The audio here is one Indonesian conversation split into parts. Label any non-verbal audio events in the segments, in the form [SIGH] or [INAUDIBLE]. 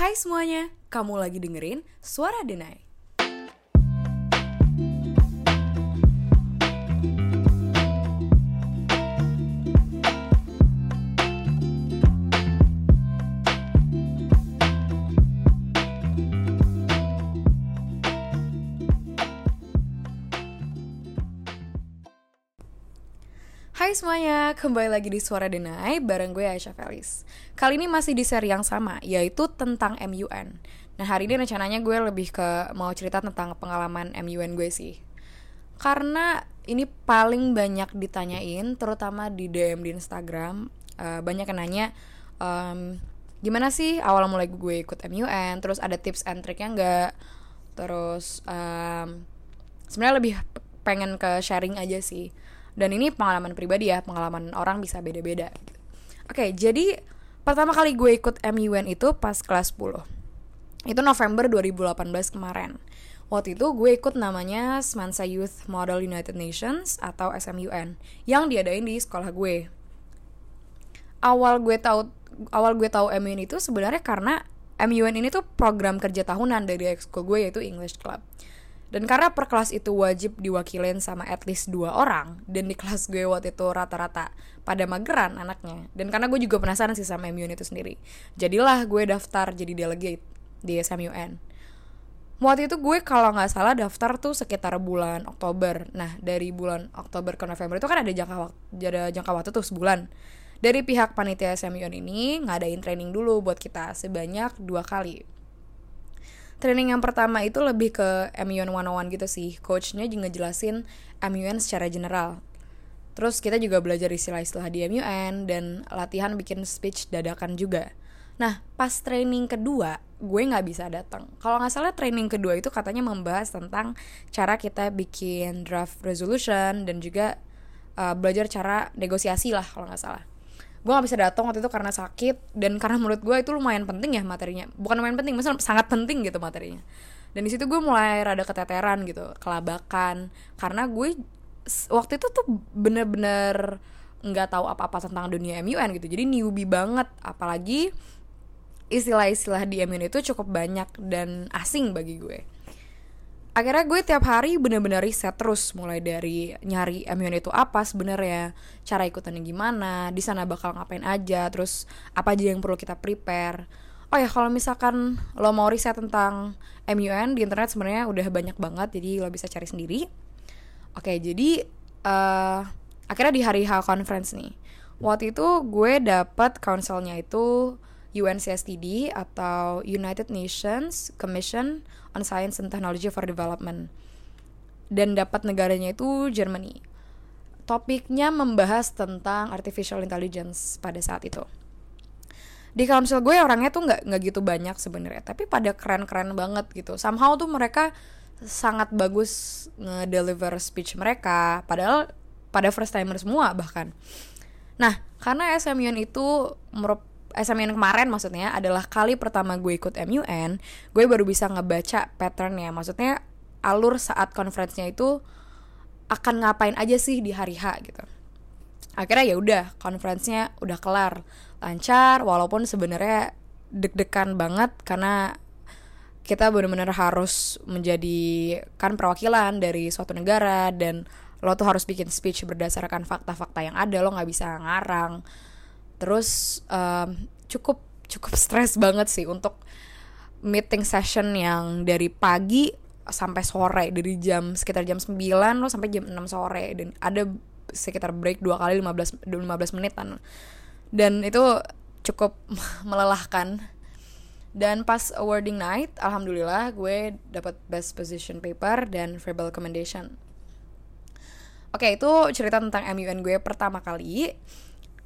Hai semuanya, kamu lagi dengerin Suara Denai. Hai semuanya, kembali lagi di Suara Denai bareng gue Aisyah Felis. Kali ini masih di seri yang sama, yaitu tentang MUN Nah hari ini rencananya gue lebih ke mau cerita tentang pengalaman MUN gue sih. Karena ini paling banyak ditanyain, terutama di DM di Instagram uh, Banyak yang nanya, um, gimana sih awal mulai gue ikut MUN Terus ada tips and triknya nggak? Terus um, sebenarnya lebih pengen ke sharing aja sih dan ini pengalaman pribadi ya pengalaman orang bisa beda-beda oke jadi pertama kali gue ikut MUN itu pas kelas 10 itu November 2018 kemarin. Waktu itu gue ikut namanya Semansa Youth Model United Nations atau SMUN yang diadain di sekolah gue. Awal gue tahu awal gue tahu MUN itu sebenarnya karena MUN ini tuh program kerja tahunan dari ekskul gue yaitu English Club dan karena per kelas itu wajib diwakilin sama at least dua orang Dan di kelas gue waktu itu rata-rata pada mageran anaknya. Dan karena gue juga penasaran sih sama MUN itu sendiri. Jadilah gue daftar jadi delegate di SMUN Waktu itu gue kalau nggak salah daftar tuh sekitar bulan Oktober. Nah dari bulan Oktober ke November itu kan ada jangka waktu, ada jangka waktu tuh sebulan. Dari pihak panitia SMUN ini ngadain training dulu buat kita sebanyak dua kali training yang pertama itu lebih ke MUN 101 gitu sih. Coachnya juga ngejelasin MUN secara general. Terus kita juga belajar istilah-istilah di MUN dan latihan bikin speech dadakan juga. Nah, pas training kedua, gue nggak bisa datang. Kalau nggak salah training kedua itu katanya membahas tentang cara kita bikin draft resolution dan juga uh, belajar cara negosiasi lah kalau nggak salah gue gak bisa datang waktu itu karena sakit dan karena menurut gue itu lumayan penting ya materinya. Bukan lumayan penting maksudnya sangat penting gitu materinya. Dan di situ gue mulai rada keteteran gitu kelabakan. Karena gue waktu itu tuh bener-bener nggak tahu apa-apa tentang dunia MUN gitu. Jadi newbie banget. Apalagi istilah-istilah di MUN itu cukup banyak dan asing bagi gue akhirnya gue tiap hari bener-bener riset terus mulai dari nyari MUN itu apa sebenarnya cara ikutannya gimana di sana bakal ngapain aja terus apa aja yang perlu kita prepare. Oh ya kalau misalkan lo mau riset tentang MUN di internet sebenarnya udah banyak banget jadi lo bisa cari sendiri. Oke jadi uh, akhirnya di hari H conference nih. Waktu itu gue dapet counselnya itu UNCSTD atau United Nations Commission on Science and Technology for Development dan dapat negaranya itu Germany. Topiknya membahas tentang artificial intelligence pada saat itu. Di council gue orangnya tuh nggak nggak gitu banyak sebenarnya, tapi pada keren-keren banget gitu. Somehow tuh mereka sangat bagus nge-deliver speech mereka, padahal pada first timer semua bahkan. Nah, karena SMUN itu merupakan SMN kemarin maksudnya adalah kali pertama gue ikut MUN, gue baru bisa ngebaca patternnya. Maksudnya alur saat konferensinya itu akan ngapain aja sih di hari H gitu. Akhirnya ya udah konferensinya udah kelar lancar walaupun sebenarnya deg-degan banget karena kita benar-benar harus menjadi kan perwakilan dari suatu negara dan lo tuh harus bikin speech berdasarkan fakta-fakta yang ada lo nggak bisa ngarang terus um, cukup cukup stres banget sih untuk meeting session yang dari pagi sampai sore dari jam sekitar jam 9 lo sampai jam 6 sore dan ada sekitar break dua kali 15 15 menitan. Dan itu cukup [LAUGHS] melelahkan. Dan pas awarding night alhamdulillah gue dapat best position paper dan verbal recommendation oke itu cerita tentang MUN gue pertama kali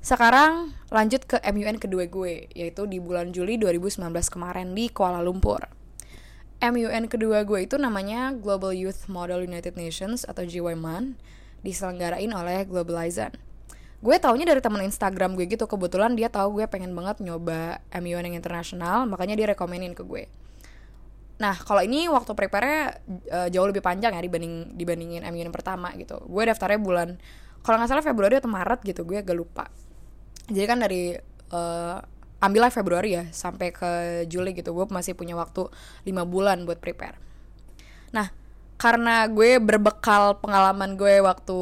sekarang lanjut ke MUN kedua gue, yaitu di bulan Juli 2019 kemarin di Kuala Lumpur. MUN kedua gue itu namanya Global Youth Model United Nations atau GYMAN, diselenggarain oleh Globalization. Gue taunya dari teman Instagram gue gitu, kebetulan dia tahu gue pengen banget nyoba MUN yang internasional, makanya dia rekomenin ke gue. Nah, kalau ini waktu prepare uh, jauh lebih panjang ya dibanding dibandingin MUN pertama gitu. Gue daftarnya bulan kalau nggak salah Februari atau Maret gitu, gue agak lupa jadi kan dari uh, ambillah Februari ya sampai ke Juli gitu. Gue masih punya waktu lima bulan buat prepare. Nah karena gue berbekal pengalaman gue waktu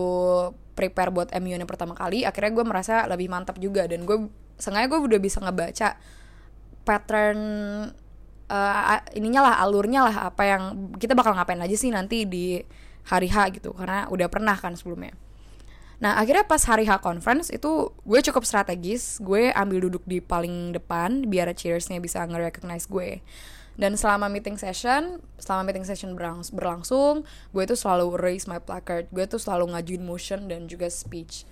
prepare buat MU yang pertama kali akhirnya gue merasa lebih mantap juga. Dan gue sengaja gue udah bisa ngebaca pattern uh, ininya lah alurnya lah apa yang kita bakal ngapain aja sih nanti di hari H gitu. Karena udah pernah kan sebelumnya Nah akhirnya pas hari H conference itu gue cukup strategis. Gue ambil duduk di paling depan biar cheersnya bisa nge-recognize gue. Dan selama meeting session selama meeting session berlangsung gue tuh selalu raise my placard. Gue tuh selalu ngajuin motion dan juga speech.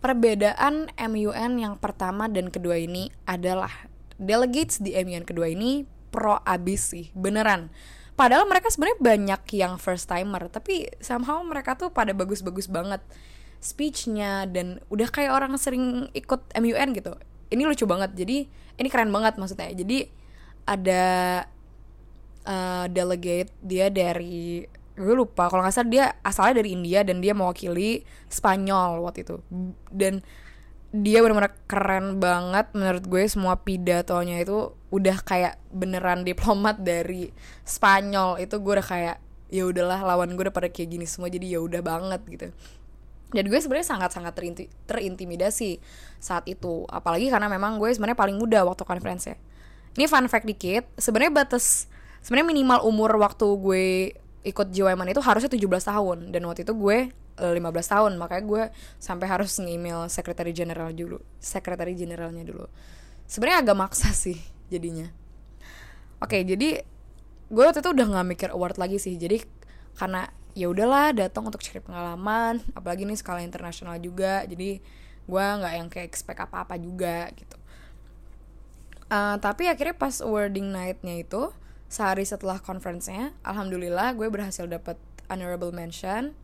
Perbedaan MUN yang pertama dan kedua ini adalah delegates di MUN kedua ini pro abis sih beneran padahal mereka sebenarnya banyak yang first timer tapi somehow mereka tuh pada bagus-bagus banget speechnya dan udah kayak orang sering ikut MUN gitu. Ini lucu banget jadi ini keren banget maksudnya. Jadi ada uh, delegate dia dari gue lupa kalau nggak salah dia asalnya dari India dan dia mewakili Spanyol waktu itu. Dan dia benar-benar keren banget menurut gue semua pidatonya itu udah kayak beneran diplomat dari Spanyol. Itu gue udah kayak ya udahlah lawan gue udah pada kayak gini semua jadi ya udah banget gitu. Dan gue sebenarnya sangat-sangat terinti terintimidasi saat itu. Apalagi karena memang gue sebenarnya paling muda waktu konferensi. Ini fun fact dikit sebenarnya batas sebenarnya minimal umur waktu gue ikut JWMAN itu harusnya 17 tahun. Dan waktu itu gue 15 eh, tahun. Makanya gue sampai harus nge-email sekretari general dulu sekretari generalnya dulu. Sebenarnya agak maksa sih jadinya. Oke jadi gue waktu itu udah nggak mikir award lagi sih. Jadi karena ya udahlah datang untuk cari pengalaman apalagi nih skala internasional juga. Jadi gue nggak yang kayak expect apa apa juga gitu. Uh, tapi akhirnya pas awarding nightnya itu sehari setelah conference-nya alhamdulillah gue berhasil dapat honorable mention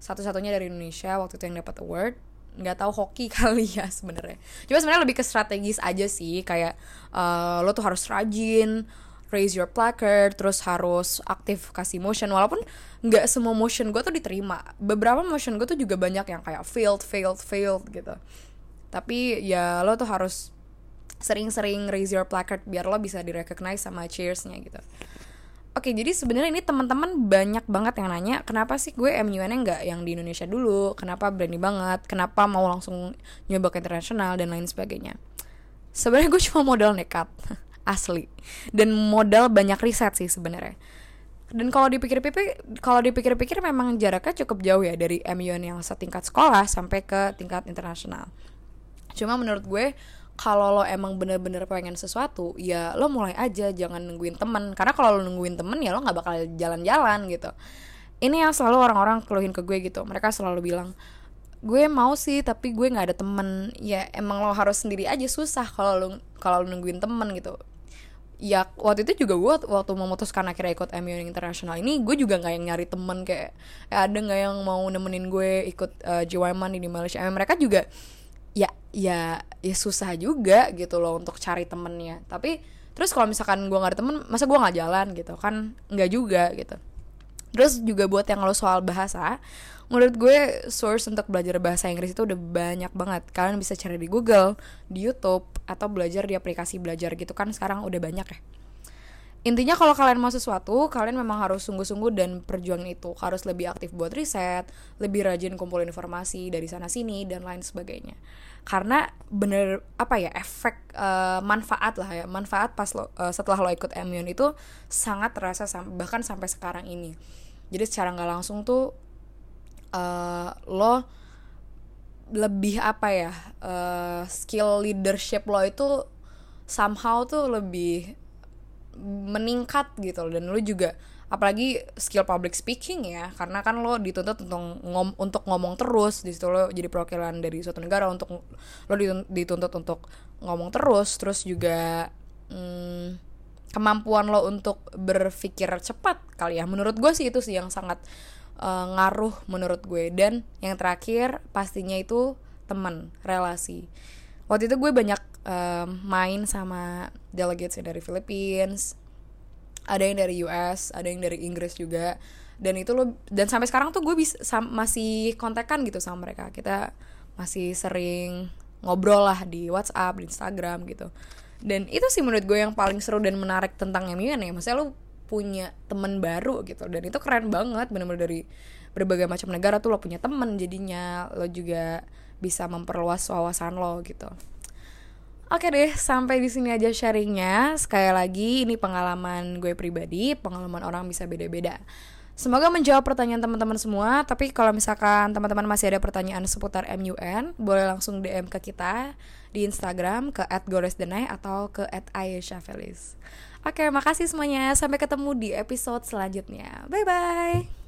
satu-satunya dari Indonesia waktu itu yang dapat award. Nggak tahu hoki [LAUGHS] kali ya sebenarnya. Cuma sebenarnya lebih ke strategis aja sih kayak uh, lo tuh harus rajin raise your placard terus harus aktif kasih motion. Walaupun nggak semua motion gue tuh diterima. Beberapa motion gue tuh juga banyak yang kayak failed failed failed gitu. Tapi ya lo tuh harus sering-sering raise your placard biar lo bisa direcognize sama cheersnya gitu Oke, jadi sebenarnya ini teman-teman banyak banget yang nanya, kenapa sih gue MUN-nya nggak yang di Indonesia dulu? Kenapa berani banget? Kenapa mau langsung nyoba ke internasional dan lain sebagainya? Sebenarnya gue cuma modal nekat, [LAUGHS] asli. Dan modal banyak riset sih sebenarnya. Dan kalau dipikir-pikir, kalau dipikir-pikir memang jaraknya cukup jauh ya dari MUN yang setingkat sekolah sampai ke tingkat internasional. Cuma menurut gue kalau lo emang bener-bener pengen sesuatu ya lo mulai aja jangan nungguin temen. Karena kalau lo nungguin temen ya lo nggak bakal jalan-jalan gitu. Ini yang selalu orang-orang keluhin ke gue gitu. Mereka selalu bilang gue mau sih tapi gue nggak ada temen. Ya emang lo harus sendiri aja susah kalau lo kalau lo nungguin temen gitu. Ya waktu itu juga gue waktu memutuskan akhirnya ikut MU internasional ini gue juga nggak yang nyari temen kayak eh, ada nggak yang mau nemenin gue ikut uh, eh, JWMAN di Malaysia? Mereka juga ya ya susah juga gitu loh untuk cari temennya. Tapi terus kalau misalkan gue gak ada temen masa gue nggak jalan gitu kan? Nggak juga gitu. Terus juga buat yang lo soal bahasa menurut gue source untuk belajar bahasa Inggris itu udah banyak banget. Kalian bisa cari di Google di YouTube atau belajar di aplikasi belajar gitu kan sekarang udah banyak ya Intinya kalau kalian mau sesuatu, kalian memang harus sungguh-sungguh dan perjuangin itu. Harus lebih aktif buat riset, lebih rajin kumpulin informasi dari sana sini dan lain sebagainya. Karena bener apa ya efek uh, manfaat lah ya, manfaat pas lo uh, setelah lo ikut Emion itu sangat terasa sam bahkan sampai sekarang ini. Jadi secara nggak langsung tuh uh, lo lebih apa ya uh, skill leadership lo itu somehow tuh lebih meningkat gitu loh. Dan lu juga apalagi skill public speaking ya karena kan lo dituntut untuk ngom untuk ngomong terus di situ lo jadi perwakilan dari suatu negara untuk lo dituntut untuk ngomong terus terus juga hmm, kemampuan lo untuk berpikir cepat kali ya. Menurut gue sih itu sih yang sangat uh, ngaruh menurut gue. Dan yang terakhir pastinya itu teman relasi. Waktu itu gue banyak um, main sama delegates dari Philippines ada yang dari US ada yang dari Inggris juga dan itu lo dan sampai sekarang tuh gue bisa masih kontekan gitu sama mereka kita masih sering ngobrol lah di WhatsApp, di Instagram gitu. Dan itu sih menurut gue yang paling seru dan menarik tentang MUN ya. Maksudnya lu punya temen baru gitu dan itu keren banget bener-bener dari berbagai macam negara tuh lo punya temen jadinya lo juga bisa memperluas wawasan lo gitu. Oke deh, sampai di sini aja sharingnya. Sekali lagi, ini pengalaman gue pribadi, pengalaman orang bisa beda-beda. Semoga menjawab pertanyaan teman-teman semua. Tapi kalau misalkan teman-teman masih ada pertanyaan seputar MUN, boleh langsung DM ke kita di Instagram ke @goresdenai atau ke @ayeshafelis. Oke, makasih semuanya. Sampai ketemu di episode selanjutnya. Bye bye.